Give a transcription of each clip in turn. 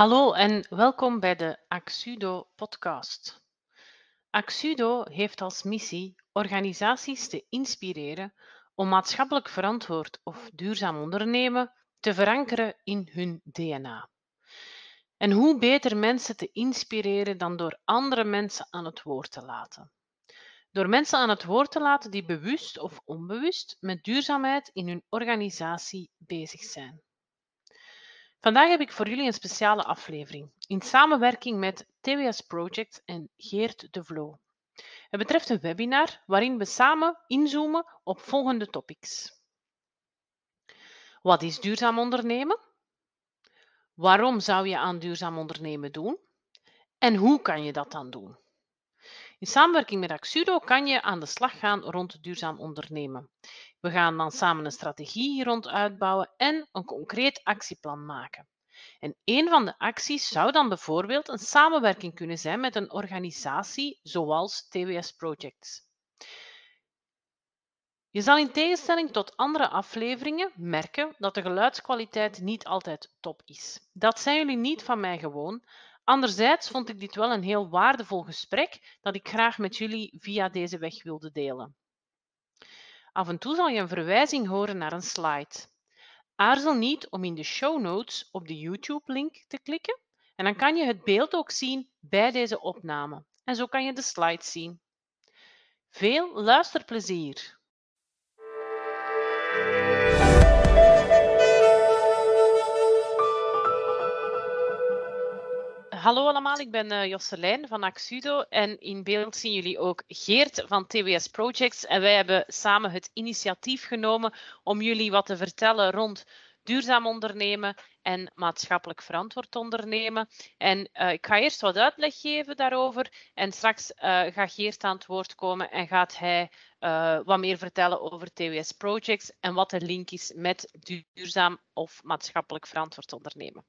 Hallo en welkom bij de Axudo podcast. Axudo heeft als missie organisaties te inspireren om maatschappelijk verantwoord of duurzaam ondernemen te verankeren in hun DNA. En hoe beter mensen te inspireren dan door andere mensen aan het woord te laten. Door mensen aan het woord te laten die bewust of onbewust met duurzaamheid in hun organisatie bezig zijn. Vandaag heb ik voor jullie een speciale aflevering in samenwerking met TWS Project en Geert de Vlo. Het betreft een webinar waarin we samen inzoomen op volgende topics. Wat is duurzaam ondernemen? Waarom zou je aan duurzaam ondernemen doen? En hoe kan je dat dan doen? In samenwerking met Axudo kan je aan de slag gaan rond duurzaam ondernemen. We gaan dan samen een strategie hier rond uitbouwen en een concreet actieplan maken. En een van de acties zou dan bijvoorbeeld een samenwerking kunnen zijn met een organisatie zoals TWS Projects. Je zal in tegenstelling tot andere afleveringen merken dat de geluidskwaliteit niet altijd top is. Dat zijn jullie niet van mij gewoon. Anderzijds vond ik dit wel een heel waardevol gesprek dat ik graag met jullie via deze weg wilde delen. Af en toe zal je een verwijzing horen naar een slide. Aarzel niet om in de show notes op de YouTube-link te klikken en dan kan je het beeld ook zien bij deze opname. En zo kan je de slides zien. Veel luisterplezier! Hallo allemaal, ik ben uh, Josselijn van Axudo en in beeld zien jullie ook Geert van TWS Projects. En wij hebben samen het initiatief genomen om jullie wat te vertellen rond duurzaam ondernemen en maatschappelijk verantwoord ondernemen. En uh, ik ga eerst wat uitleg geven daarover en straks uh, gaat Geert aan het woord komen en gaat hij wat meer vertellen over TWS Projects en wat de link is met duurzaam of maatschappelijk verantwoord ondernemen.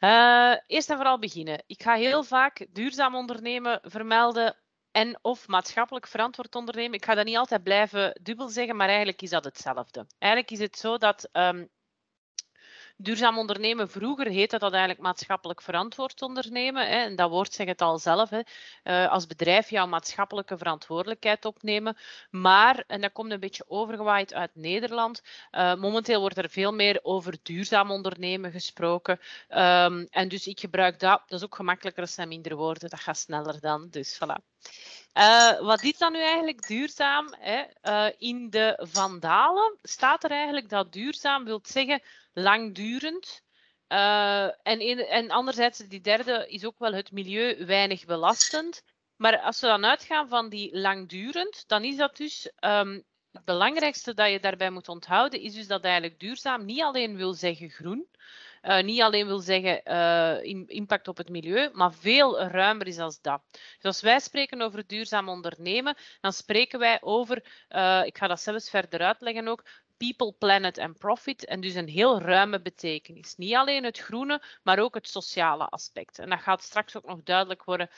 Uh, eerst en vooral beginnen. Ik ga heel vaak duurzaam ondernemen vermelden en of maatschappelijk verantwoord ondernemen. Ik ga dat niet altijd blijven dubbel zeggen, maar eigenlijk is dat hetzelfde. Eigenlijk is het zo dat um, Duurzaam ondernemen, vroeger heette dat eigenlijk maatschappelijk verantwoord ondernemen. Hè, en dat woord zegt het al zelf. Hè, uh, als bedrijf jouw maatschappelijke verantwoordelijkheid opnemen. Maar, en dat komt een beetje overgewaaid uit Nederland, uh, momenteel wordt er veel meer over duurzaam ondernemen gesproken. Um, en dus ik gebruik dat. Dat is ook gemakkelijker als zijn minder woorden. Dat gaat sneller dan. Dus voilà. Uh, wat is dan nu eigenlijk duurzaam? Hè? Uh, in de Vandalen staat er eigenlijk dat duurzaam wil zeggen langdurend. Uh, en, en anderzijds, die derde is ook wel het milieu weinig belastend. Maar als we dan uitgaan van die langdurend, dan is dat dus um, het belangrijkste dat je daarbij moet onthouden, is dus dat eigenlijk duurzaam niet alleen wil zeggen groen, uh, niet alleen wil zeggen uh, impact op het milieu, maar veel ruimer is als dat. Dus als wij spreken over duurzaam ondernemen, dan spreken wij over, uh, ik ga dat zelfs verder uitleggen ook, people, planet en profit. En dus een heel ruime betekenis. Niet alleen het groene, maar ook het sociale aspect. En dat gaat straks ook nog duidelijk worden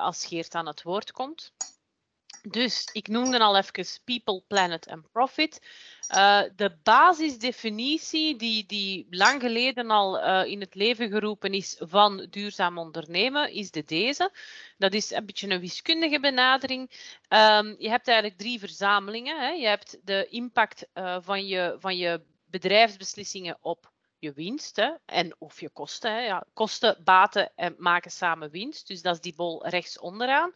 als Geert aan het woord komt. Dus ik noemde al even people, planet en profit. Uh, de basisdefinitie die, die lang geleden al uh, in het leven geroepen is van duurzaam ondernemen, is de deze. Dat is een beetje een wiskundige benadering. Um, je hebt eigenlijk drie verzamelingen. Hè. Je hebt de impact uh, van, je, van je bedrijfsbeslissingen op je winst hè, en of je kosten. Hè. Ja, kosten, baten en maken samen winst. Dus dat is die bol rechts onderaan.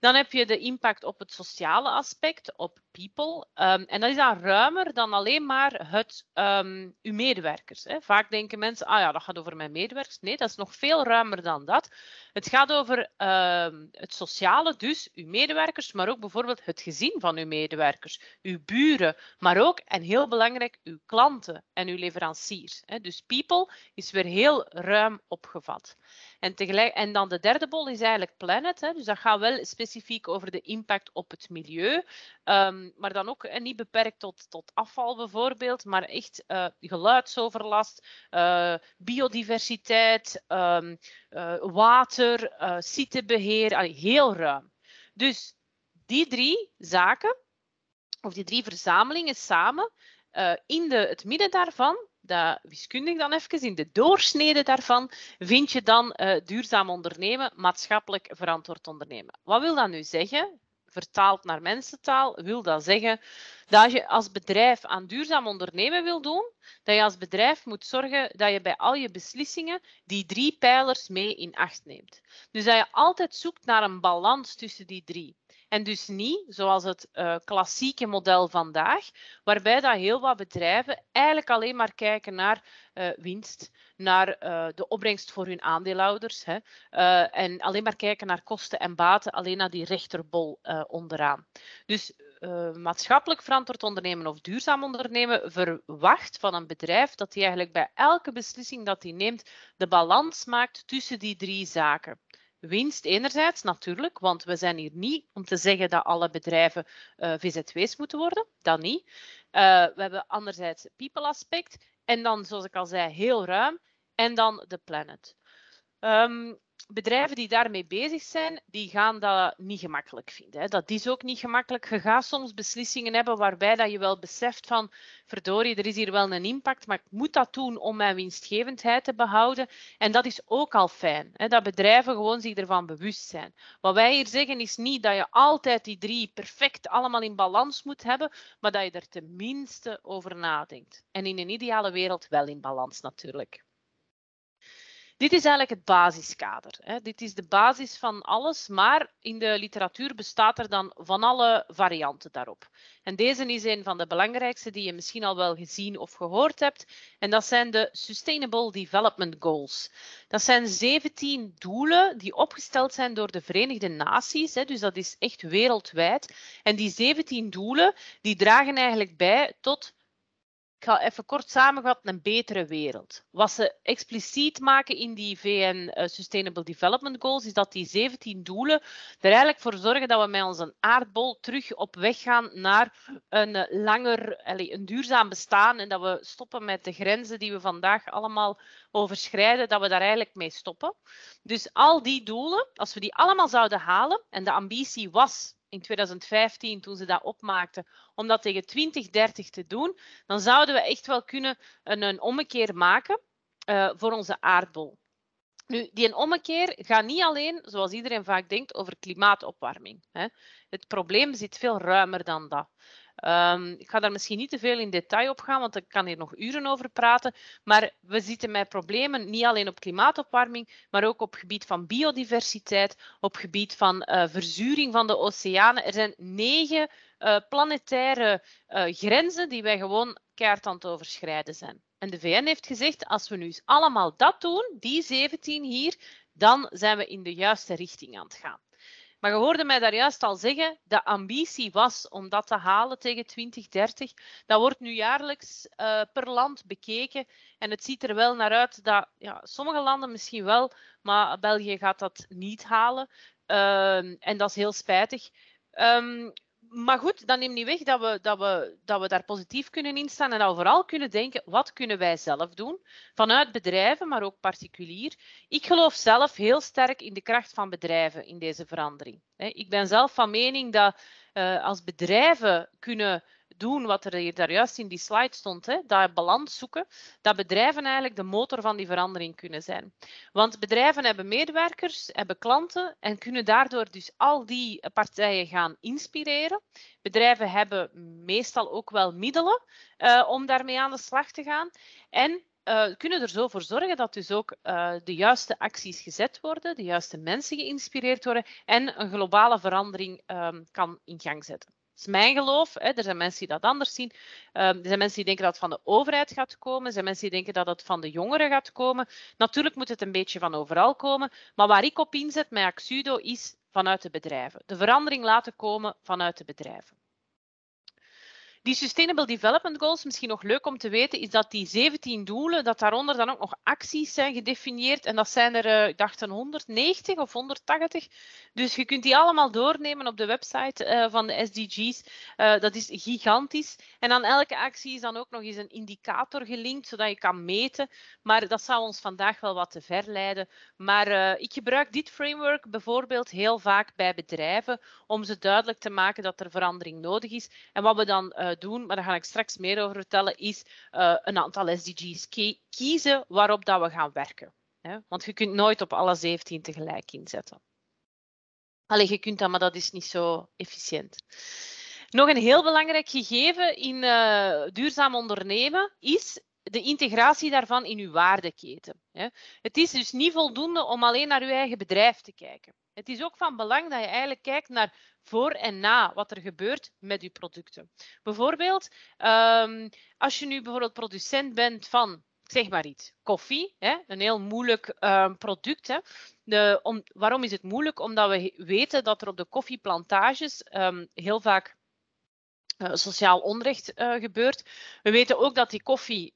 Dan heb je de impact op het sociale aspect, op people. Um, en dat is dan ruimer dan alleen maar het, um, uw medewerkers. Hè. Vaak denken mensen, ah ja, dat gaat over mijn medewerkers. Nee, dat is nog veel ruimer dan dat. Het gaat over um, het sociale, dus uw medewerkers, maar ook bijvoorbeeld het gezin van uw medewerkers, uw buren, maar ook, en heel belangrijk, uw klanten en uw leveranciers. Hè. Dus people is weer heel ruim opgevat. En, tegelijk, en dan de derde bol is eigenlijk planet. Hè. Dus dat gaat wel specifiek over de impact op het milieu. Maar dan ook eh, niet beperkt tot, tot afval bijvoorbeeld, maar echt uh, geluidsoverlast, uh, biodiversiteit, um, water, sitebeheer, heel ruim. Dus die drie zaken, of die drie verzamelingen samen, in de, het midden daarvan dat wiskundig dan even, in de doorsnede daarvan, vind je dan duurzaam ondernemen, maatschappelijk verantwoord ondernemen. Wat wil dat nu zeggen? Vertaald naar mensentaal wil dat zeggen dat je als bedrijf aan duurzaam ondernemen wil doen, dat je als bedrijf moet zorgen dat je bij al je beslissingen die drie pijlers mee in acht neemt. Dus dat je altijd zoekt naar een balans tussen die drie. En dus niet zoals het uh, klassieke model vandaag, waarbij dat heel wat bedrijven eigenlijk alleen maar kijken naar uh, winst, naar uh, de opbrengst voor hun aandeelhouders hè, en alleen maar kijken naar kosten en baten, alleen naar die rechterbol onderaan. Dus maatschappelijk verantwoord ondernemen of duurzaam ondernemen verwacht van een bedrijf dat hij eigenlijk bij elke beslissing dat hij neemt de balans maakt tussen die drie zaken. Winst enerzijds natuurlijk, want we zijn hier niet om te zeggen dat alle bedrijven uh, VZW's moeten worden. Dat niet. Uh, we hebben anderzijds people aspect en dan, zoals ik al zei, heel ruim. En dan de planet. Um, bedrijven die daarmee bezig zijn, die gaan dat niet gemakkelijk vinden. Hè. Dat is ook niet gemakkelijk. Je gaat soms beslissingen hebben waarbij dat je wel beseft van, verdorie, er is hier wel een impact, maar ik moet dat doen om mijn winstgevendheid te behouden. En dat is ook al fijn, hè, dat bedrijven gewoon zich ervan bewust zijn. Wat wij hier zeggen is niet dat je altijd die drie perfect allemaal in balans moet hebben, maar dat je er tenminste over nadenkt. En in een ideale wereld wel in balans natuurlijk. Dit is eigenlijk het basiskader. Hè. Dit is de basis van alles, maar in de literatuur bestaat er dan van alle varianten daarop. En deze is een van de belangrijkste die je misschien al wel gezien of gehoord hebt. En dat zijn de Sustainable Development Goals. Dat zijn 17 doelen die opgesteld zijn door de Verenigde Naties. Hè, dus dat is echt wereldwijd. En die 17 doelen die dragen eigenlijk bij tot ik ga even kort samenvatten, een betere wereld. Wat ze expliciet maken in die VN uh, Sustainable Development Goals, is dat die 17 doelen er eigenlijk voor zorgen dat we met onze aardbol terug op weg gaan naar een uh, langer, een duurzaam bestaan en dat we stoppen met de grenzen die we vandaag allemaal overschrijden, dat we daar eigenlijk mee stoppen. Dus al die doelen, als we die allemaal zouden halen, en de ambitie was in 2015, toen ze dat opmaakten, om dat tegen 2030 te doen, dan zouden we echt wel kunnen een, een ommekeer maken uh, voor onze aardbol. Nu, die ommekeer gaat niet alleen, zoals iedereen vaak denkt, over klimaatopwarming. Hè. Het probleem zit veel ruimer dan dat. Um, ik ga daar misschien niet te veel in detail op gaan, want ik kan hier nog uren over praten. Maar we zitten met problemen niet alleen op klimaatopwarming, maar ook op gebied van biodiversiteit, op gebied van uh, verzuring van de oceanen. Er zijn negen uh, planetaire uh, grenzen die wij gewoon keihard aan het overschrijden zijn. En de VN heeft gezegd, als we nu allemaal dat doen, die 17 hier, dan zijn we in de juiste richting aan het gaan. Maar je hoorde mij daar juist al zeggen, de ambitie was om dat te halen tegen 2030. Dat wordt nu jaarlijks uh, per land bekeken. En het ziet er wel naar uit dat ja, sommige landen misschien wel, maar België gaat dat niet halen. Uh, en dat is heel spijtig. Um, maar goed, dat neemt niet weg dat we, dat, we, dat we daar positief kunnen instaan en dat vooral kunnen denken, wat kunnen wij zelf doen? Vanuit bedrijven, maar ook particulier. Ik geloof zelf heel sterk in de kracht van bedrijven in deze verandering. Ik ben zelf van mening dat uh, als bedrijven kunnen doen wat er daar juist in die slide stond, hè, dat balans zoeken, dat bedrijven eigenlijk de motor van die verandering kunnen zijn. Want bedrijven hebben medewerkers, hebben klanten en kunnen daardoor dus al die partijen gaan inspireren. Bedrijven hebben meestal ook wel middelen uh, om daarmee aan de slag te gaan. En uh, kunnen er zo voor zorgen dat dus ook uh, de juiste acties gezet worden, de juiste mensen geïnspireerd worden en een globale verandering um, kan in gang zetten is mijn geloof. Hè. Er zijn mensen die dat anders zien. Um, er zijn mensen die denken dat het van de overheid gaat komen. Er zijn mensen die denken dat het van de jongeren gaat komen. Natuurlijk moet het een beetje van overal komen. Maar waar ik op inzet met Axudo is vanuit de bedrijven. De verandering laten komen vanuit de bedrijven. Die Sustainable Development Goals, misschien nog leuk om te weten, is dat die 17 doelen, dat daaronder dan ook nog acties zijn gedefinieerd. En dat zijn er, uh, ik dacht, een 190 of 180. Dus je kunt die allemaal doornemen op de website uh, van de SDG's. Eh, dat is gigantisch. En aan elke actie is dan ook nog eens een indicator gelinkt, zodat je kan meten. Maar dat zou ons vandaag wel wat te ver leiden. Maar ik gebruik dit framework bijvoorbeeld heel vaak bij bedrijven om ze duidelijk te maken dat er verandering nodig is. En wat we dan doen, maar daar ga ik straks meer over vertellen, is een aantal SDG's kiezen waarop dat we gaan werken. Want je kunt nooit op alle 17 tegelijk inzetten. Alleen je kunt dat, maar dat is niet zo efficiënt. Nog een heel belangrijk gegeven in uh, duurzaam ondernemen is de integratie daarvan in uw waardeketen. Het is dus niet voldoende om alleen naar uw eigen bedrijf te kijken. Het is ook van belang dat je eigenlijk kijkt naar voor en na wat er gebeurt met je producten. Bijvoorbeeld, um, als je nu bijvoorbeeld producent bent van zeg maar iets, koffie, hè? een heel moeilijk uh, product. Hè? De, om, waarom is het moeilijk? Omdat we weten dat er op de koffieplantages um, heel vaak uh, sociaal onrecht uh, gebeurt. We weten ook dat die koffie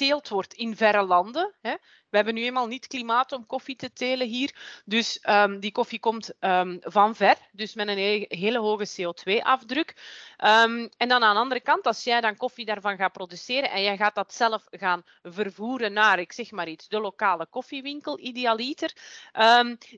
geteeld wordt in verre landen. Hè? We hebben nu eenmaal niet klimaat om koffie te telen hier. Dus um, die koffie komt um, van ver, dus met een hele hoge CO2-afdruk. Um, en dan aan de andere kant, als jij dan koffie daarvan gaat produceren en jij gaat dat zelf gaan vervoeren naar, ik zeg maar iets, de lokale koffiewinkel, idealiter.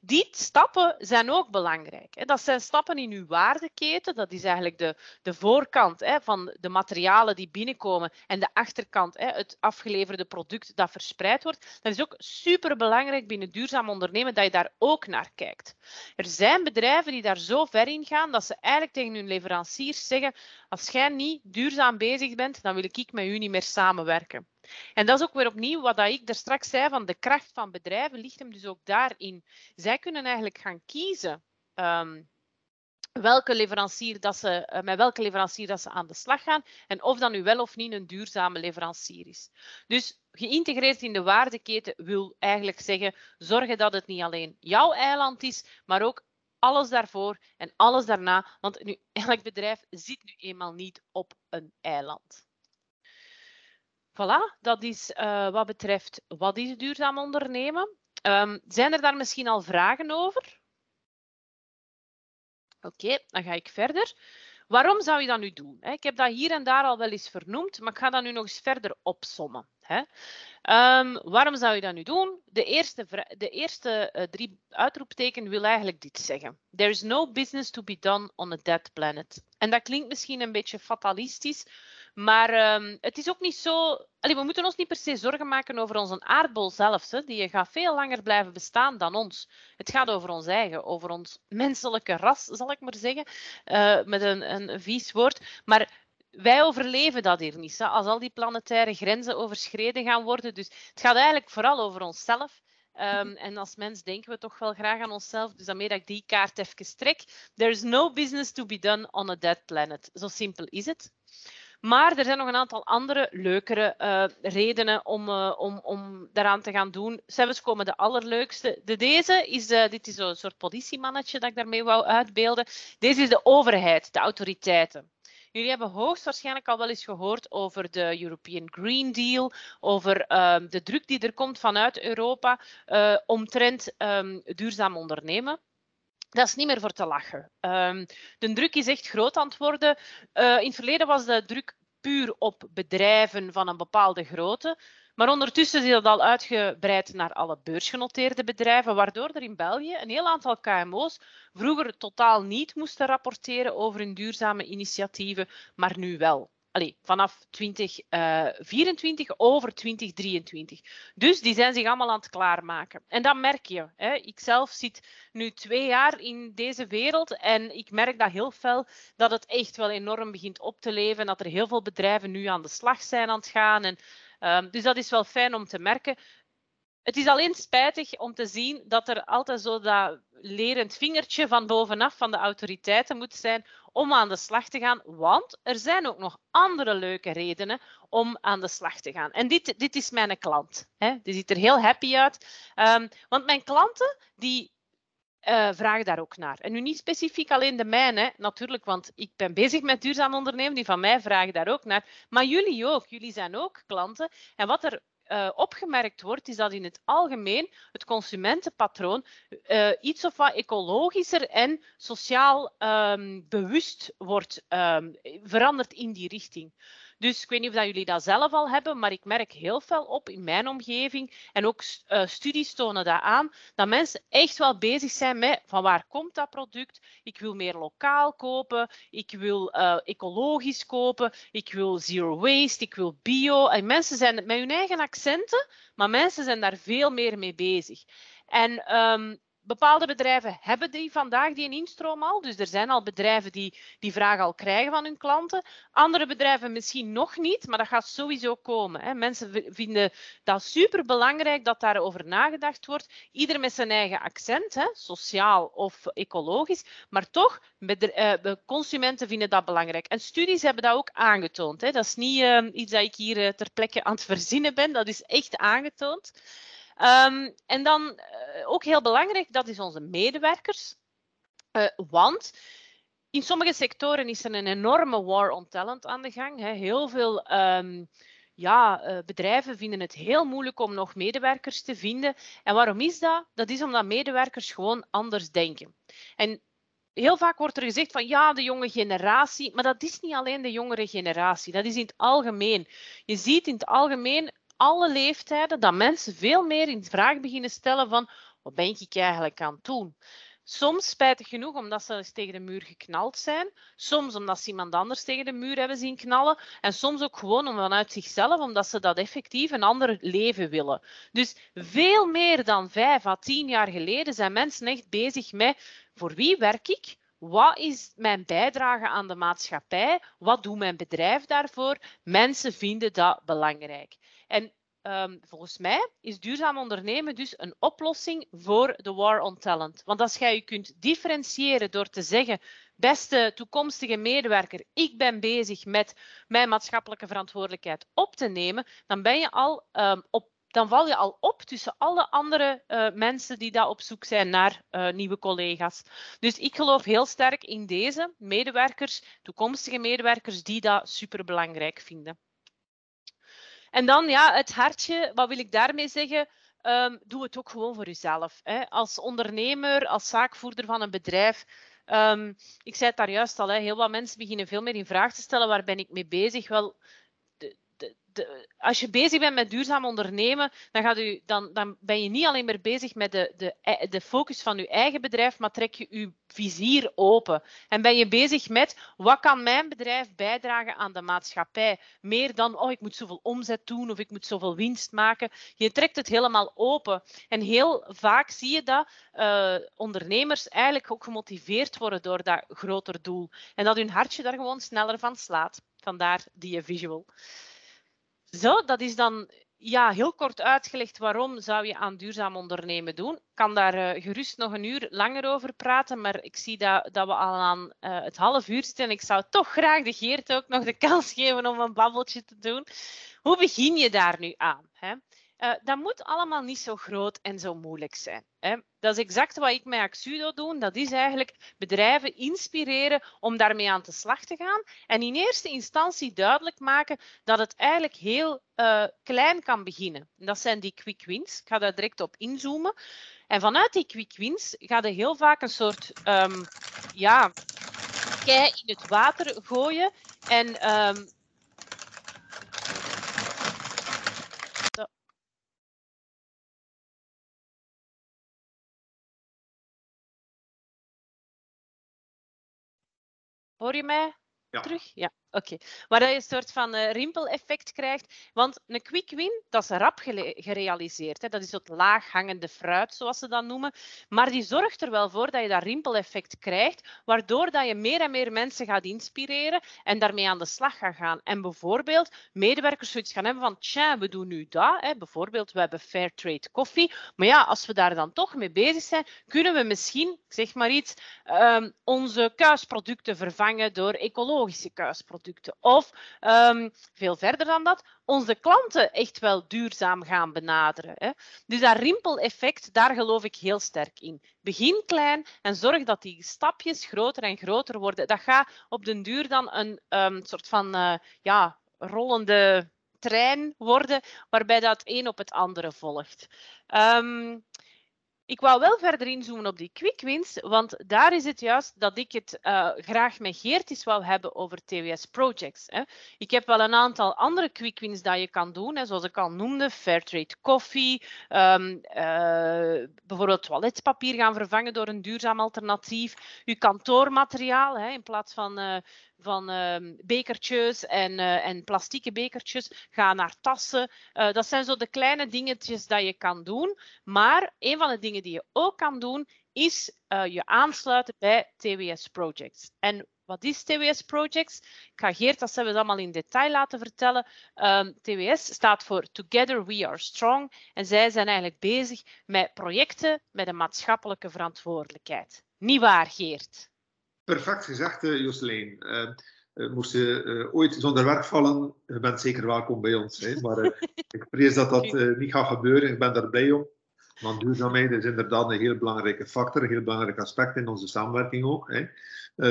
die stappen zijn ook belangrijk. Hè. Dat zijn stappen in uw waardeketen. Dat is eigenlijk de, de voorkant hè, van de materialen die binnenkomen en de achterkant, hè, het afgeleverde product dat verspreid wordt. Dat is ook super belangrijk binnen duurzaam ondernemen dat je daar ook naar kijkt. Er zijn bedrijven die daar zo ver in gaan dat ze eigenlijk tegen hun leveranciers zeggen: als jij niet duurzaam bezig bent, dan wil ik met u niet meer samenwerken. En dat is ook weer opnieuw wat ik er straks zei van de kracht van bedrijven ligt hem dus ook daarin. Zij kunnen eigenlijk gaan kiezen. Um, welke leverancier dat ze, eh, met welke leverancier dat ze aan de slag gaan en of dat nu wel of niet een duurzame leverancier is. Dus geïntegreerd in de waardeketen wil eigenlijk zeggen zorgen dat het niet alleen jouw eiland is, maar ook alles daarvoor en alles daarna, want nu, elk bedrijf zit nu eenmaal niet op een eiland. Voilà, dat is uh, wat betreft wat is duurzaam ondernemen. Um, zijn er daar misschien al vragen over? Oké, dan ga ik verder. Waarom zou je dat nu doen? Ik heb dat hier en daar al wel eens vernoemd, maar ik ga dat nu nog eens verder opsommen. Um, waarom zou je dat nu doen? De eerste, de eerste uh, drie uitroepteken wil eigenlijk dit zeggen. There is no business to be done on a dead planet. En dat klinkt misschien een beetje fatalistisch, maar um, het is ook niet zo. Allee, we moeten ons niet per se zorgen maken over onze aardbol zelf. Hè. Die gaat veel langer blijven bestaan dan ons. Het gaat over ons eigen, over ons menselijke ras, zal ik maar zeggen. Uh, met een, een vies woord. Maar wij overleven dat hier niet. Hè, als al die planetaire grenzen overschreden gaan worden. Dus het gaat eigenlijk vooral over onszelf. Um, en als mens denken we toch wel graag aan onszelf. Dus daarmee dat ik die kaart even trek. There is no business to be done on a dead planet. Zo simpel is het. Maar er zijn nog een aantal andere leukere uh, redenen om, uh, om, om daaraan te gaan doen. Zelfs komen de allerleukste. De deze is, uh, dit is een soort politiemannetje dat ik daarmee wou uitbeelden. Deze is de overheid, de autoriteiten. Jullie hebben hoogstwaarschijnlijk al wel eens gehoord over de European Green Deal, over um, de druk die er komt vanuit Europa uh, omtrent um, duurzaam ondernemen. Dat is niet meer voor te lachen. Um, de druk is echt groot aan het worden. Uh, in het verleden was de druk puur op bedrijven van een bepaalde grootte. Maar ondertussen is dat al uitgebreid naar alle beursgenoteerde bedrijven, waardoor er in België een heel aantal KMO's vroeger totaal niet moesten rapporteren over hun duurzame initiatieven, maar nu wel. Allee, vanaf 2024 uh, over 2023. Dus die zijn zich allemaal aan het klaarmaken. En dat merk je. Hè. Ik zelf zit nu twee jaar in deze wereld en ik merk dat heel fel dat het echt wel enorm begint op te leven. Dat er heel veel bedrijven nu aan de slag zijn aan het gaan. En Um, dus dat is wel fijn om te merken. Het is alleen spijtig om te zien dat er altijd zo dat lerend vingertje van bovenaf van de autoriteiten moet zijn om aan de slag te gaan. Want er zijn ook nog andere leuke redenen om aan de slag te gaan. En dit, dit is mijn klant. Hè. Die ziet er heel happy uit. Um, want mijn klanten die uh, vraag daar ook naar. En nu niet specifiek alleen de mijne, natuurlijk, want ik ben bezig met duurzaam ondernemen, die van mij vragen daar ook naar. Maar jullie ook, jullie zijn ook klanten. En wat er uh, opgemerkt wordt, is dat in het algemeen het consumentenpatroon uh, iets of wat ecologischer en sociaal um, bewust wordt um, veranderd in die richting. Dus ik weet niet of dat jullie dat zelf al hebben, maar ik merk heel veel op in mijn omgeving. En ook uh, studies tonen dat aan, dat mensen echt wel bezig zijn met van waar komt dat product? Ik wil meer lokaal kopen, ik wil uh, ecologisch kopen, ik wil zero waste, ik wil bio. En mensen zijn met hun eigen accenten, maar mensen zijn daar veel meer mee bezig. En um, bepaalde bedrijven hebben die vandaag die instroom al. Dus er zijn al bedrijven die die vraag al krijgen van hun klanten. Andere bedrijven misschien nog niet, maar dat gaat sowieso komen. Hè. Mensen vinden dat super belangrijk dat daarover nagedacht wordt. Ieder met zijn eigen accent, hè, sociaal of ecologisch. Maar toch, eh, consumenten vinden dat belangrijk. En studies hebben dat ook aangetoond. Hè. Dat is niet uh, iets dat ik hier uh, ter plekke aan het verzinnen ben. Dat is echt aangetoond. Um, en dan uh, ook heel belangrijk, dat is onze medewerkers. Uh, want in sommige sectoren is er een enorme war on talent aan de gang. Hè. Heel veel um, ja, uh, bedrijven vinden het heel moeilijk om nog medewerkers te vinden. En waarom is dat? Dat is omdat medewerkers gewoon anders denken. En heel vaak wordt er gezegd van ja, de jonge generatie, maar dat is niet alleen de jongere generatie, dat is in het algemeen. Je ziet in het algemeen alle leeftijden dat mensen veel meer in vraag beginnen stellen van wat ben ik eigenlijk aan het doen? Soms spijtig genoeg omdat ze eens tegen de muur geknald zijn. Soms omdat ze iemand anders tegen de muur hebben zien knallen. En soms ook gewoon om vanuit zichzelf, omdat ze dat effectief een ander leven willen. Dus veel meer dan vijf à tien jaar geleden zijn mensen echt bezig met voor wie werk ik? Wat is mijn bijdrage aan de maatschappij? Wat doet mijn bedrijf daarvoor? Mensen vinden dat belangrijk. En um, volgens mij is duurzaam ondernemen dus een oplossing voor de war on talent. Want als jij je kunt differentiëren door te zeggen, beste toekomstige medewerker, ik ben bezig met mijn maatschappelijke verantwoordelijkheid op te nemen, dan ben je al um, op dan val je al op tussen alle andere uh, mensen die daar op zoek zijn naar uh, nieuwe collega's. Dus ik geloof heel sterk in deze medewerkers, toekomstige medewerkers, die dat superbelangrijk vinden. En dan ja, het hartje, wat wil ik daarmee zeggen? Um, doe het ook gewoon voor jezelf. Hè. Als ondernemer, als zaakvoerder van een bedrijf. Um, ik zei het daar juist al, hè, heel wat mensen beginnen veel meer in vraag te stellen. Waar ben ik mee bezig? Wel, als je bezig bent met duurzaam ondernemen, dan, u, dan, dan ben je niet alleen maar bezig met de, de, de focus van je eigen bedrijf, maar trek je je vizier open. En ben je bezig met wat kan mijn bedrijf bijdragen aan de maatschappij? Meer dan, oh, ik moet zoveel omzet doen of ik moet zoveel winst maken. Je trekt het helemaal open. En heel vaak zie je dat uh, ondernemers eigenlijk ook gemotiveerd worden door dat groter doel. En dat hun hartje daar gewoon sneller van slaat. Vandaar die visual. Zo, dat is dan ja, heel kort uitgelegd waarom zou je aan duurzaam ondernemen doen. Ik kan daar uh, gerust nog een uur langer over praten, maar ik zie dat, dat we al aan uh, het half uur zitten. En ik zou toch graag de Geert ook nog de kans geven om een babbeltje te doen. Hoe begin je daar nu aan? Hè? Uh, dat moet allemaal niet zo groot en zo moeilijk zijn. Hè. Dat is exact wat ik met Axudo doe. Dat is eigenlijk bedrijven inspireren om daarmee aan de slag te gaan. En in eerste instantie duidelijk maken dat het eigenlijk heel uh, klein kan beginnen. dat zijn die quick wins. Ik ga daar direct op inzoomen. En vanuit die quick wins ga je heel vaak een soort um, ja, kei in het water gooien. En um, Hoor je mij ja. terug? Ja. Oké, okay. waar je een soort van uh, rimpeleffect krijgt. Want een quick win, dat is rap gerealiseerd. Hè. Dat is het laaghangende fruit, zoals ze dat noemen. Maar die zorgt er wel voor dat je dat rimpeleffect krijgt, waardoor dat je meer en meer mensen gaat inspireren en daarmee aan de slag gaat gaan. En bijvoorbeeld medewerkers zoiets gaan hebben van, tja, we doen nu dat. Hè. Bijvoorbeeld, we hebben fair trade koffie. Maar ja, als we daar dan toch mee bezig zijn, kunnen we misschien, zeg maar iets, um, onze kuisproducten vervangen door ecologische kuisproducten. Of um, veel verder dan dat, onze klanten echt wel duurzaam gaan benaderen. Hè. Dus dat rimpeleffect, daar geloof ik heel sterk in. Begin klein en zorg dat die stapjes groter en groter worden. Dat gaat op den duur dan een um, soort van uh, ja, rollende trein worden, waarbij dat een op het andere volgt. Um, ik wou wel verder inzoomen op die quick wins, want daar is het juist dat ik het uh, graag met Geert eens wou hebben over TWS Projects. Hè. Ik heb wel een aantal andere quick wins dat je kan doen, hè, zoals ik al noemde, Fairtrade koffie, um, uh, bijvoorbeeld toiletpapier gaan vervangen door een duurzaam alternatief, je kantoormateriaal hè, in plaats van uh, van uh, bekertjes en, uh, en plastieke bekertjes. Ga naar tassen. Uh, dat zijn zo de kleine dingetjes dat je kan doen. Maar een van de dingen die je ook kan doen, is je aansluiten bij TWS Projects. En wat is TWS Projects? Ik ga Geert dat ze allemaal in detail laten vertellen. Um, TWS staat voor Together We Are Strong. En zij zijn eigenlijk bezig met projecten met een maatschappelijke verantwoordelijkheid. Niet waar, Geert? Perfect gezegd, uh, Jocelyn. Uh, uh, moest je ooit zonder werk vallen, je bent zeker welkom bij ons. Hè? Maar ik vrees dat dat niet gaat gebeuren. Ik ben daar blij om. Want duurzaamheid is inderdaad een heel belangrijke factor, een heel belangrijk aspect in onze samenwerking ook. Hè?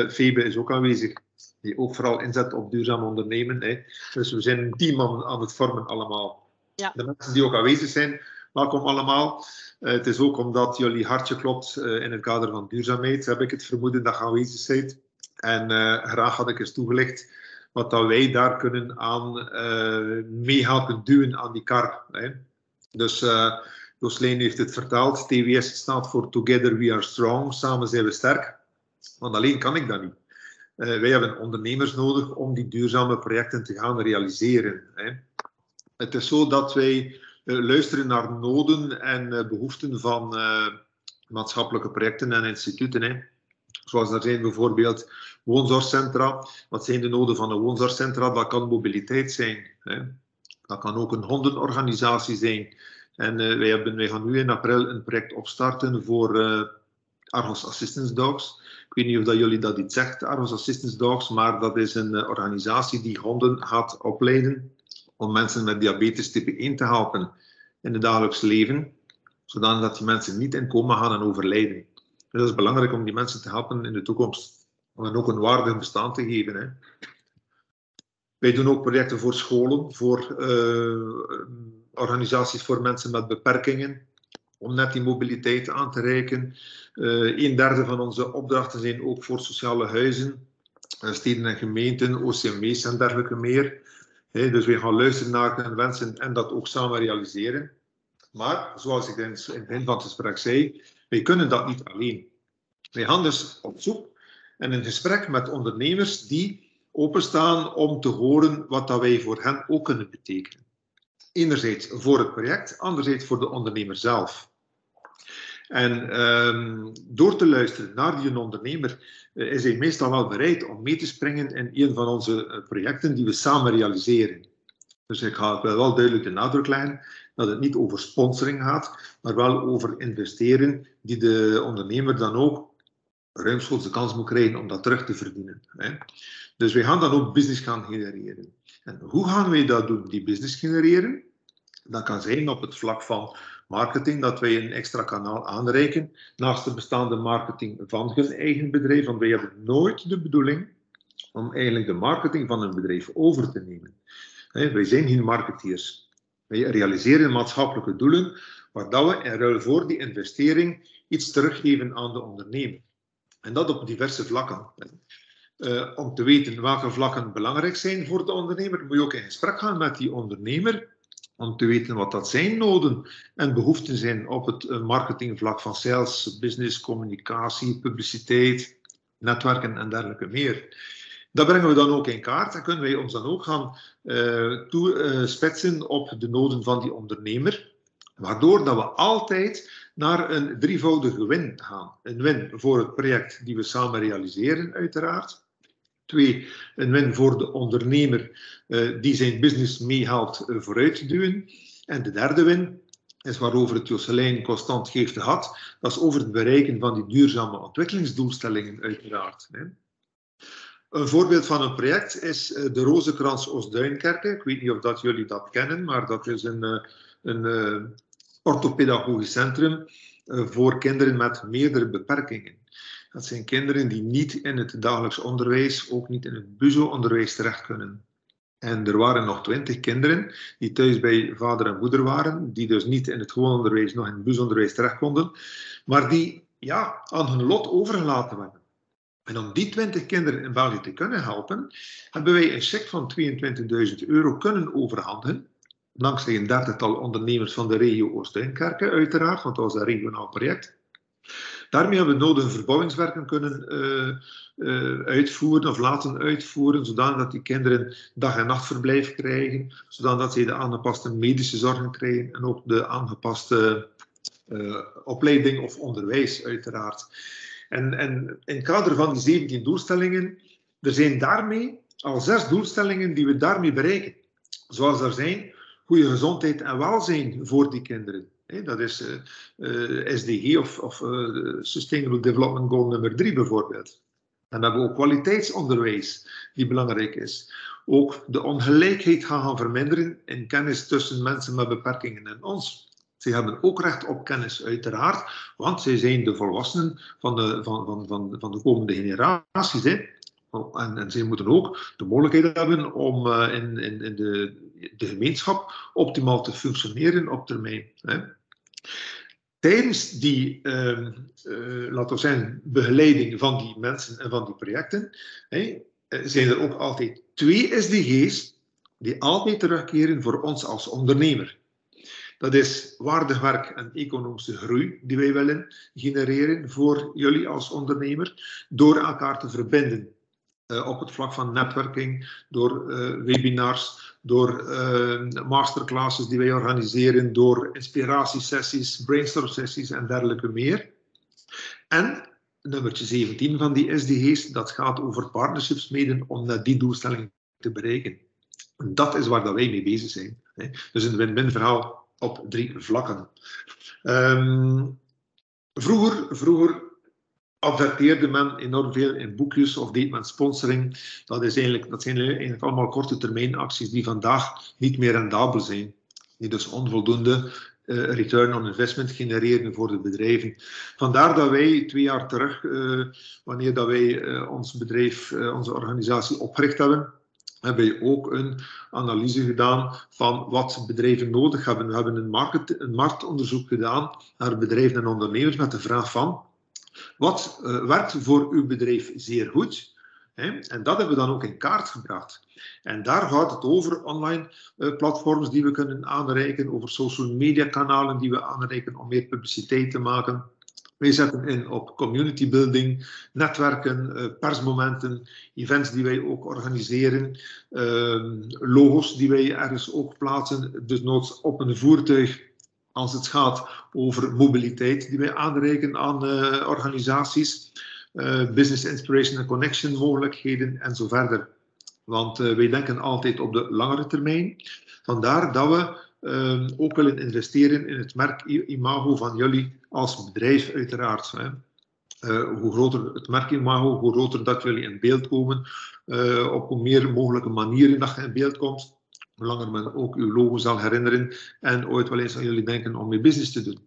Febe is ook aanwezig, die ook vooral inzet op duurzaam ondernemen. Hè? Dus we zijn een team aan, aan het vormen allemaal. Ja. De mensen die ook aanwezig zijn, welkom allemaal. Uh, het is ook omdat jullie hartje klopt uh, in het kader van duurzaamheid, heb ik het vermoeden dat je aanwezig bent. En uh, graag had ik eens toegelicht wat dat wij daar kunnen aan meehelpen duwen aan die kar. Hè. Dus Joslijn heeft het vertaald. TWS staat voor Together We Are Strong. Samen zijn we sterk. Want alleen kan ik dat niet. wij hebben ondernemers nodig om die duurzame projecten te gaan realiseren. Hè. Het is zo dat wij eh, luisteren naar noden en eh, behoeften van eh, maatschappelijke projecten en instituten. Hè. Zoals er zijn bijvoorbeeld woonzorgcentra. Wat zijn de noden van een woonzorgcentra? Dat kan mobiliteit zijn. Hè. Dat kan ook een hondenorganisatie zijn. En wij, hebben, wij gaan nu in april een project opstarten voor uh, Argos Assistance Dogs. Ik weet niet of dat jullie dat iets zegt, Argos Assistance Dogs, maar dat is een organisatie die honden gaat opleiden om mensen met diabetes type 1 te helpen in het dagelijks leven, zodat die mensen niet in coma gaan en overlijden. Dus dat is belangrijk om die mensen te helpen in de toekomst, om hen ook een waardig bestaan te geven. Hè. Wij doen ook projecten voor scholen, voor uh, organisaties voor mensen met beperkingen, om net die mobiliteit aan te reiken. Uh, een derde van onze opdrachten zijn ook voor sociale huizen, steden en gemeenten, OCMW's en dergelijke meer dus we gaan luisteren naar hun wensen en dat ook samen realiseren. Maar, zoals ik in het begin van het gesprek zei, wij kunnen dat niet alleen. Wij gaan dus op zoek en een gesprek met ondernemers die openstaan om te horen wat dat wij voor hen ook kunnen betekenen. Enerzijds voor het project, anderzijds voor de ondernemer zelf. En um, door te luisteren naar die ondernemer is hij meestal wel bereid om mee te springen in een van onze uh, projecten die we samen realiseren. Dus ik ga wel duidelijk de nadruk leggen dat het niet over sponsoring gaat, maar wel over investeren die de ondernemer dan ook ruimschoots de kans moet krijgen om dat terug te verdienen. Dus wij gaan dan ook business gaan genereren. En hoe gaan wij dat doen, die business genereren? Dat kan zijn op het vlak van marketing, dat wij een extra kanaal aanreiken naast de bestaande marketing van hun eigen bedrijf. Want wij hebben nooit de bedoeling om eigenlijk de marketing van een bedrijf over te nemen. wij zijn geen marketeers. Wij realiseren maatschappelijke doelen waar we in ruil voor die investering iets teruggeven aan de ondernemer. En dat op diverse vlakken. Uh, om te weten welke vlakken belangrijk zijn voor de ondernemer, moet je ook in gesprek gaan met die ondernemer om te weten wat dat zijn noden en behoeften zijn op het eh, marketingvlak van sales, business, communicatie, publiciteit, netwerken en dergelijke meer. Dat brengen we dan ook in kaart en kunnen wij ons dan ook gaan uh, toespitsen uh, op de noden van die ondernemer, waardoor dat we altijd naar een drievoudige win gaan. Een win voor het project die we samen realiseren, uiteraard. Twee, een win voor de ondernemer uh, die zijn business meehelpt uh, vooruit te duwen. En de derde win is waarover het Jocelyn constant geeft gehad. Dat is over het bereiken van die duurzame ontwikkelingsdoelstellingen, uiteraard. Een voorbeeld van een project is uh, de Rozenkrans Oostduinkerken. Ik weet niet of dat jullie dat kennen, maar dat is een, een orthopedagogisch centrum voor kinderen met meerdere beperkingen. Dat zijn kinderen die niet in het dagelijks onderwijs, ook niet in het BUZO-onderwijs terecht kunnen. En er waren nog twintig kinderen die thuis bij vader en moeder waren, die dus niet in het gewoon onderwijs, nog in het busonderwijs terecht konden, maar die ja, aan hun lot overgelaten werden. En om die 20 kinderen in België te kunnen helpen, hebben wij een cheque van 22.000 euro kunnen overhandigen. Dankzij een dertigtal ondernemers van de regio Oost-Duinkerke, uiteraard, want dat was een regionaal project. Daarmee hebben we nodige verbouwingswerken kunnen uh, uh, uitvoeren of laten uitvoeren, zodat die kinderen dag- en nachtverblijf krijgen, zodat zij de aangepaste medische zorg krijgen en ook de aangepaste uh, opleiding of onderwijs, uiteraard. En, en in het kader van die 17 doelstellingen, er zijn daarmee al zes doelstellingen die we daarmee bereiken. Zoals er zijn goede gezondheid en welzijn voor die kinderen. Dat is uh, uh, SDG of, uh, Sustainable Development Goal nummer 3 bijvoorbeeld. En we hebben ook kwaliteitsonderwijs, die belangrijk is. Ook de ongelijkheid gaan, verminderen in kennis tussen mensen met beperkingen en ons. Ze hebben ook recht op kennis, uiteraard, want zij zijn de volwassenen van de, van, van, van, van de komende generaties. Hè. En, en zij moeten ook de mogelijkheid hebben om in, in, in de, de gemeenschap optimaal te functioneren op termijn. Hè. Tijdens die, uh, uh, laten we zeggen, begeleiding van die mensen en van die projecten, hè, zijn er ook altijd twee SDG's die altijd terugkeren voor ons als ondernemer. Dat is waardig werk en economische groei die wij willen genereren voor jullie als ondernemer, door elkaar te verbinden. Uh, op het vlak van netwerking, door webinars, door uh, masterclasses die wij organiseren, door inspiratiesessies, brainstorm-sessies en dergelijke meer. En nummertje 17 van die SDG's, dat gaat over partnerships mede om die doelstelling te bereiken. En dat is waar dat wij mee bezig zijn. Dus een win-win verhaal op drie vlakken. Um, vroeger, vroeger adverteerde men enorm veel in boekjes of deed men sponsoring. Dat, is eigenlijk, dat zijn eigenlijk allemaal korte termijn acties die vandaag niet meer rendabel zijn. Die dus onvoldoende uh, return on investment genereren voor de bedrijven. Vandaar dat wij twee jaar terug, uh, wanneer dat wij uh, ons bedrijf, onze organisatie opgericht hebben, hebben we ook een analyse gedaan van wat bedrijven nodig hebben. We hebben een, market, een marktonderzoek gedaan naar bedrijven en ondernemers met de vraag van wat uh, werkt voor uw bedrijf zeer goed? Hè? En dat hebben we dan ook in kaart gebracht. En daar gaat het over online uh, platforms die we kunnen aanreiken, over social media kanalen die we aanreiken om meer publiciteit te maken. Wij zetten in op community building, netwerken, persmomenten, events die wij ook organiseren, logos die wij ergens ook plaatsen, dus noods op een voertuig als het gaat over mobiliteit die wij aanreiken aan uh, organisaties, uh, business inspiration en connection mogelijkheden en zo verder. Want uh, wij denken altijd op de langere termijn. Vandaar dat we ook willen investeren in het merk-imago van jullie als bedrijf, uiteraard. Hè. hoe groter het merk-imago, hoe groter dat jullie in beeld komen, op hoe meer mogelijke manieren dat je in beeld komt langer men ook uw logo zal herinneren en ooit wel eens aan jullie denken om mee business te doen.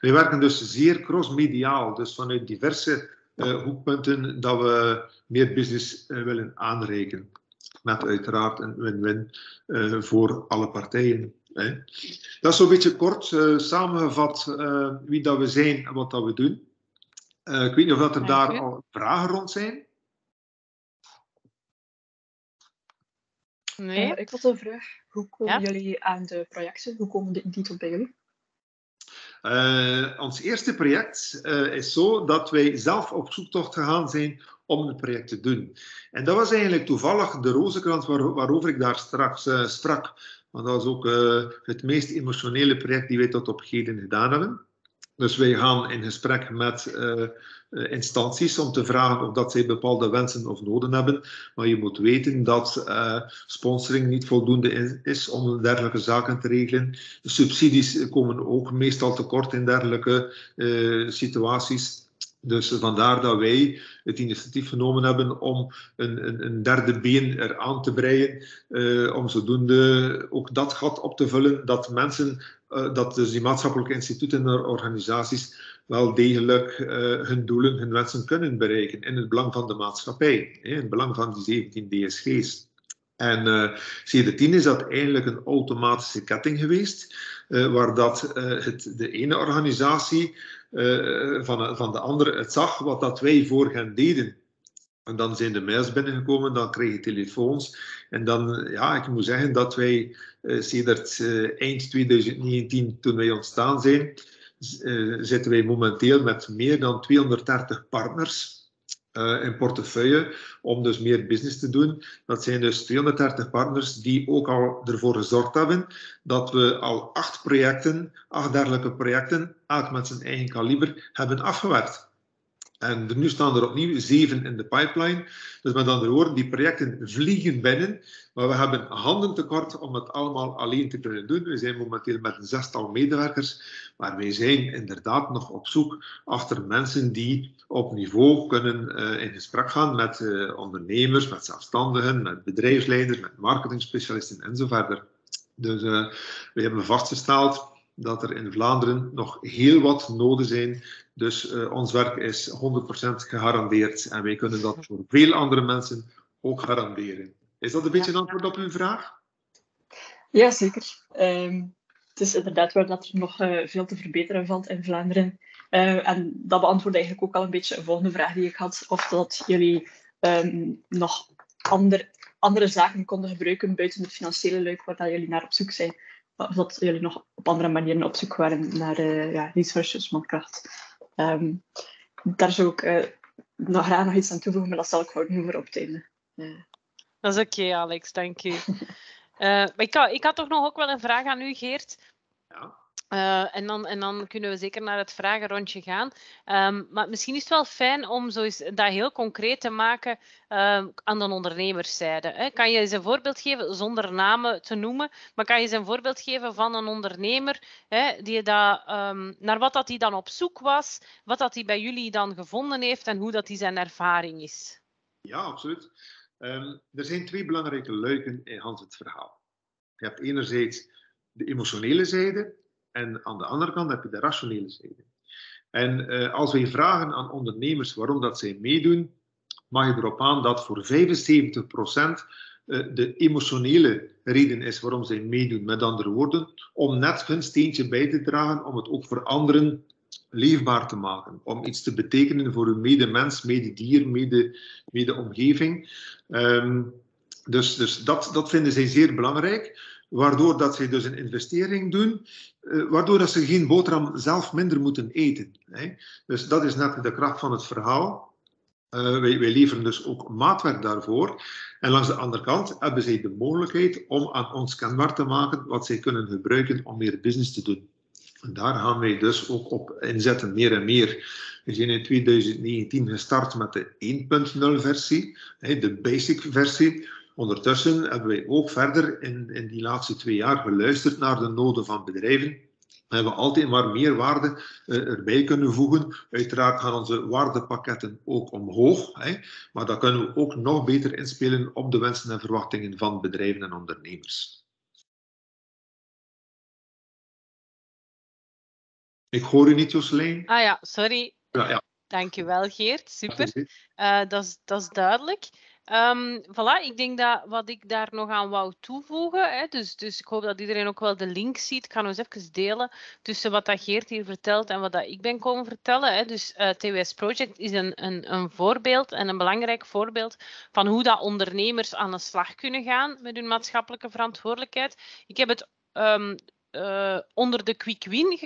Wij werken dus zeer cross-mediaal, dus vanuit diverse uh, hoekpunten dat we meer business uh, willen aanreiken. Met uiteraard een win-win uh, voor alle partijen. Hè. Dat is zo'n beetje kort samengevat wie dat we zijn en wat dat we doen. ik weet niet of dat er daar al vragen rond zijn. Nee. Uh, ik had een vraag. Hoe komen ja? jullie aan de projecten? Hoe komen die, die tot bij jullie? Uh, ons eerste project uh, is zo dat wij zelf op zoektocht gegaan zijn om het project te doen. En dat was eigenlijk toevallig de rozenkrans waar, waarover ik daar straks uh, sprak. Want dat was ook het meest emotionele project die wij tot op heden gedaan hebben. Dus wij gaan in gesprek met uh, instanties om te vragen of dat zij bepaalde wensen of noden hebben. Maar je moet weten dat uh, sponsoring niet voldoende is om dergelijke zaken te regelen. De subsidies komen ook meestal tekort in dergelijke situaties. Dus vandaar dat wij het initiatief genomen hebben om een, een, een derde been eraan te breien, uh, om zodoende ook dat gat op te vullen, dat mensen, uh, dat dus die maatschappelijke instituten en organisaties wel degelijk uh, hun doelen, hun wensen kunnen bereiken in het belang van de maatschappij, in het belang van die 17 DSG's. En uh, sindsdien is dat eigenlijk een automatische ketting geweest, waar dat, uh, het, de ene organisatie van, van de andere het zag wat dat wij voor hen deden. En dan zijn de mails binnengekomen, dan kreeg je telefoons. En dan, ja, ik moet zeggen dat wij uh, sinds eind 2019, toen wij ontstaan zijn, zitten wij momenteel met meer dan 230 partners uh, in portefeuille om dus meer business te doen. Dat zijn dus 230 partners die ook al ervoor gezorgd hebben dat we al acht projecten, acht dergelijke projecten, elk met zijn eigen kaliber, hebben afgewerkt. En nu staan er opnieuw zeven in de pipeline. Dus met andere woorden, die projecten vliegen binnen. Maar we hebben handen tekort om het allemaal alleen te kunnen doen. We zijn momenteel met een zestal medewerkers. Maar wij zijn inderdaad nog op zoek achter mensen die op niveau kunnen uh, in gesprek gaan met uh, ondernemers, met zelfstandigen, met bedrijfsleiders, met marketingspecialisten enzovoort. Dus uh, we hebben vastgesteld dat er in Vlaanderen nog heel wat noden zijn. Dus uh, ons werk is 100% gegarandeerd en wij kunnen dat voor veel andere mensen ook garanderen. Is dat een beetje een antwoord op uw vraag? Ja, zeker. Um, het is inderdaad waar dat er nog uh, veel te verbeteren valt in Vlaanderen. Uh, en dat beantwoordt eigenlijk ook al een beetje een volgende vraag die ik had. Of dat jullie um, nog ander, andere zaken konden gebruiken buiten het financiële leuk waar dat jullie naar op zoek zijn of dat jullie nog op andere manieren op zoek waren naar uh, ja, resources, mankracht. Um, daar zou ik uh, nog graag nog iets aan toevoegen, maar dat zal ik gewoon nu voor op het einde. Uh. Dat is oké, okay, Alex, dank je. maar ik, had, ik had toch nog ook wel een vraag aan u, Geert. Ja. Uh, en, dan, en dan kunnen we zeker naar het vragenrondje gaan. Um, maar misschien is het wel fijn om zo dat heel concreet te maken uh, aan de ondernemerszijde. Hè. Kan je eens een voorbeeld geven, zonder namen te noemen, maar kan je eens een voorbeeld geven van een ondernemer hè, die dat, um, naar wat dat hij dan op zoek was, wat dat hij bij jullie dan gevonden heeft en hoe dat hij zijn ervaring is? Ja, absoluut. Er zijn twee belangrijke luiken in Hans het verhaal. Je hebt enerzijds de emotionele zijde en aan de andere kant heb je de rationele zijde. En uh, als wij vragen aan ondernemers waarom dat zij meedoen, mag je erop aan dat voor 75% uh, de emotionele reden is waarom zij meedoen. Met andere woorden, om net hun steentje bij te dragen om het ook voor anderen leefbaar te maken. Om iets te betekenen voor hun medemens, mededier, mede, mede-omgeving. Um, dus dus dat, dat vinden zij zeer belangrijk waardoor dat ze dus een investering doen, uh, waardoor dat ze geen boterham zelf minder moeten eten. Hè. Dus dat is net de kracht van het verhaal. Uh, wij, wij, leveren dus ook maatwerk daarvoor. En langs de andere kant hebben zij de mogelijkheid om aan ons kenbaar te maken wat zij kunnen gebruiken om meer business te doen. En daar gaan wij dus ook op inzetten, meer en meer. We zijn in 2019 gestart met de 1.0 versie, de basic versie. Ondertussen hebben wij ook verder in, in die laatste twee jaar geluisterd naar de noden van bedrijven. We hebben altijd maar meer waarde uh, erbij kunnen voegen. Uiteraard gaan onze waardepakketten ook omhoog. Hè, maar dan kunnen we ook nog beter inspelen op de wensen en verwachtingen van bedrijven en ondernemers. Ik hoor u niet, Jocelyn. Ah ja, sorry. Ja, ja. Dankjewel, Geert. Super. Uh, dat, is, dat is duidelijk. Um, voilà, ik denk dat wat ik daar nog aan wou toevoegen, hè, dus, dus ik hoop dat iedereen ook wel de link ziet. Ik ga nog eens even delen tussen wat dat Geert hier vertelt en wat dat ik ben komen vertellen. Hè. Dus eh, TWS Project is een, een, een voorbeeld en een belangrijk voorbeeld van hoe dat ondernemers aan de slag kunnen gaan met hun maatschappelijke verantwoordelijkheid. Ik heb het um, uh, onder de quick win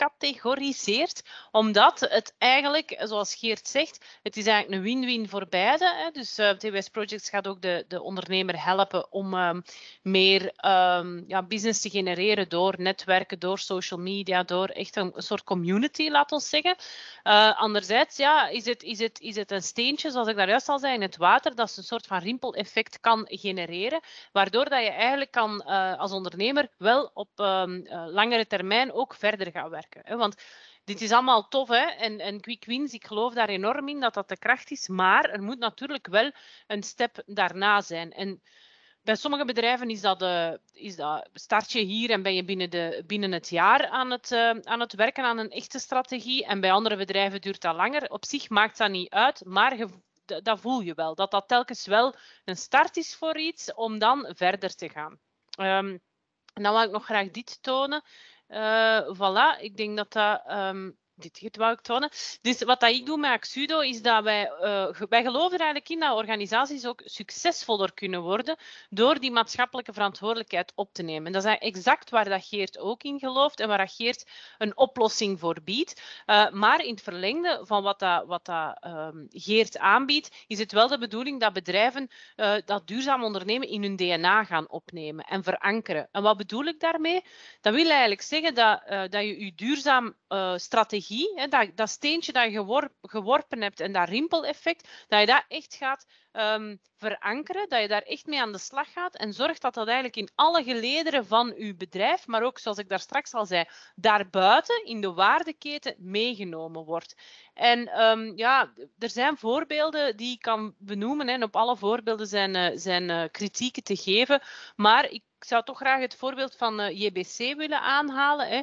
gecategoriseerd, omdat het eigenlijk, zoals Geert zegt, het is eigenlijk een win-win voor beide. Hè. Dus eh, TWS Projects gaat ook de, de ondernemer helpen om um, meer um, ja, business te genereren door netwerken, door social media, door echt een, soort community, laat ons zeggen. Uh, anderzijds ja, is, het, is, het, is het een steentje, zoals ik daar juist al zei, in het water, dat een soort van rimpeleffect kan genereren, waardoor dat je eigenlijk kan uh, als ondernemer wel op um, langere termijn ook verder gaan werken. Want dit is allemaal tof hè? En, en quick wins, ik geloof daar enorm in dat dat de kracht is. Maar er moet natuurlijk wel een step daarna zijn. En bij sommige bedrijven is dat, uh, is dat start je hier en ben je binnen, de, binnen het jaar aan het, uh, aan het werken aan een echte strategie. En bij andere bedrijven duurt dat langer. Op zich maakt dat niet uit, maar dat voel je wel. Dat dat telkens wel een start is voor iets om dan verder te gaan. En dan wil ik nog graag dit tonen. Uh, voilà, ik denk dat dat um, dit, dit wou ik tonen. Dus wat dat ik doe met Axudo is dat wij, uh, wij geloven eigenlijk in dat organisaties ook succesvoller kunnen worden door die maatschappelijke verantwoordelijkheid op te nemen. dat is exact waar dat Geert ook in gelooft en waar Geert een oplossing voor biedt. Uh, maar in het verlengde van wat, dat, wat dat, um, Geert aanbiedt, is het wel de bedoeling dat bedrijven uh, dat duurzaam ondernemen in hun DNA gaan opnemen en verankeren. En wat bedoel ik daarmee? Dat wil eigenlijk zeggen dat, dat je je duurzaam strategie hè, dat, dat steentje dat je geworpen hebt en dat rimpeleffect, dat je dat echt gaat um, verankeren, dat je daar echt mee aan de slag gaat en zorgt dat dat eigenlijk in alle gelederen van je bedrijf, maar ook zoals ik daar straks al zei, daarbuiten in de waardeketen meegenomen wordt. En um, ja, er zijn voorbeelden die ik kan benoemen en op alle voorbeelden zijn, uh, zijn uh, kritieken te geven, maar ik ik zou toch graag het voorbeeld van uh, JBC willen aanhalen. Hè.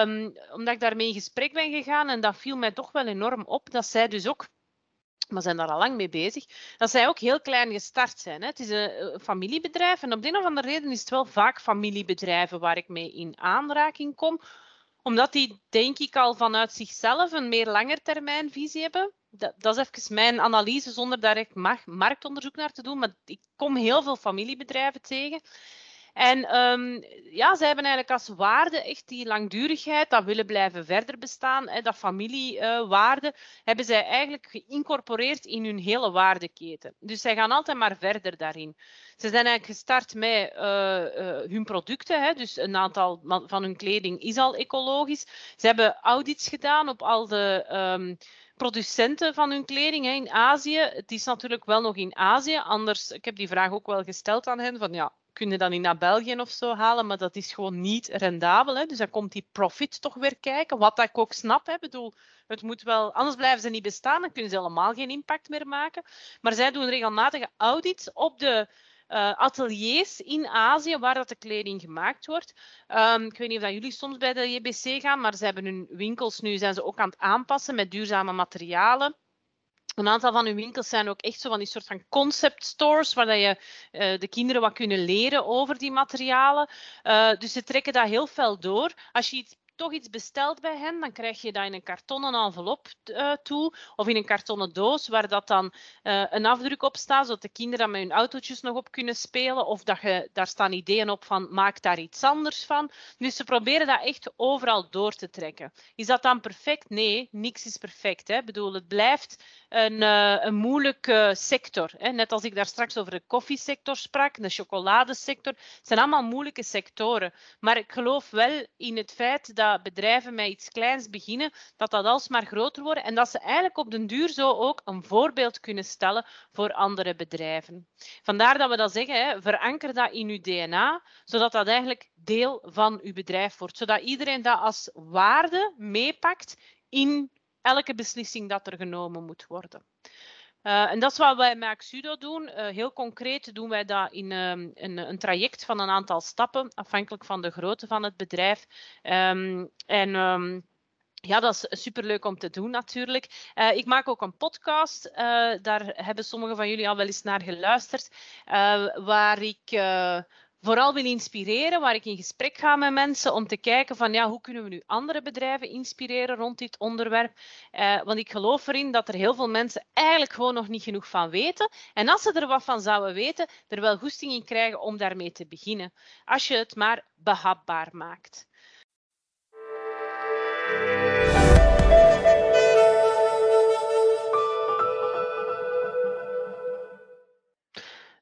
Um, omdat ik daarmee in gesprek ben gegaan en dat viel mij toch wel enorm op. Dat zij dus ook maar zijn daar al lang mee bezig, dat zij ook heel klein gestart zijn. Hè. Het is een, familiebedrijf en op de een of andere reden is het wel vaak familiebedrijven waar ik mee in aanraking kom, omdat die, denk ik, al vanuit zichzelf een meer langetermijnvisie hebben. Dat, dat, is even mijn analyse zonder daar echt marktonderzoek naar te doen, maar ik kom heel veel familiebedrijven tegen. En um, ja, zij hebben eigenlijk als waarde echt die langdurigheid, dat willen blijven verder bestaan, hè, dat familiewaarde, hebben zij eigenlijk geïncorporeerd in hun hele waardeketen. Dus zij gaan altijd maar verder daarin. Ze zijn eigenlijk gestart met uh, uh, hun producten, hè, dus een aantal van hun kleding is al ecologisch. Ze hebben audits gedaan op al de... Um, producenten van hun kleding hè, in Azië. Het is natuurlijk wel nog in Azië. Anders, ik heb die vraag ook wel gesteld aan hen, van ja, kunnen dan niet naar België of zo halen, maar dat is gewoon niet rendabel. Hè? Dus dan komt die profit toch weer kijken, wat ik ook snap. Hè? bedoel, het moet wel, anders blijven ze niet bestaan, dan kunnen ze helemaal geen impact meer maken. Maar zij doen regelmatige audits op de uh, ateliers in Azië waar dat de kleding gemaakt wordt. Um, ik weet niet of dat jullie soms bij de JBC gaan, maar ze hebben hun winkels nu zijn ze ook aan het aanpassen met duurzame materialen. Een aantal van uw winkels zijn ook echt zo van die soort van concept stores, waar dat je uh, de kinderen wat kunnen leren over die materialen. Uh, dus ze trekken dat heel fel door. Als je iets toch iets bestelt bij hen, dan krijg je dat in een kartonnen envelop uh, toe of in een kartonnen doos waar dat dan een afdruk op staat, zodat de kinderen met hun autootjes nog op kunnen spelen of dat je, daar staan ideeën op van maak daar iets anders van. Dus ze proberen dat echt overal door te trekken. Is dat dan perfect? Nee, niks is perfect. Hè? Ik bedoel, het blijft een, uh, een moeilijke sector. Hè? Net als ik daar straks over de koffiesector sprak, de chocoladesector. Het zijn allemaal moeilijke sectoren. Maar ik geloof wel in het feit dat bedrijven met iets kleins beginnen, dat dat alsmaar groter worden en dat ze eigenlijk op den duur zo ook een voorbeeld kunnen stellen voor andere bedrijven. Vandaar dat we dat zeggen, hè, veranker dat in uw DNA, zodat dat eigenlijk deel van uw bedrijf wordt. Zodat iedereen dat als waarde meepakt in elke beslissing dat er genomen moet worden. Uh, en dat is wat wij met Axudo doen. Uh, heel concreet doen wij dat in um, een, een, traject van een aantal stappen, afhankelijk van de grootte van het bedrijf. Um, en um, ja, dat is superleuk om te doen natuurlijk. Uh, ik maak ook een podcast. daar hebben sommige van jullie al wel eens naar geluisterd. waar ik vooral wil inspireren, waar ik in gesprek ga met mensen om te kijken van ja, hoe kunnen we nu andere bedrijven inspireren rond dit onderwerp. Uh, want ik geloof erin dat er heel veel mensen eigenlijk gewoon nog niet genoeg van weten. En als ze er wat van zouden weten, er wel goesting in krijgen om daarmee te beginnen. Als je het maar behapbaar maakt.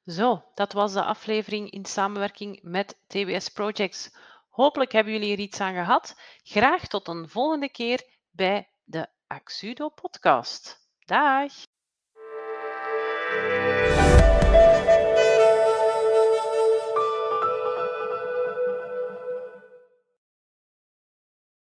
Zo, dat was de aflevering in samenwerking met TWS Projects. Hopelijk hebben jullie er iets aan gehad. Graag tot een volgende keer bij de Axudo podcast. Dag!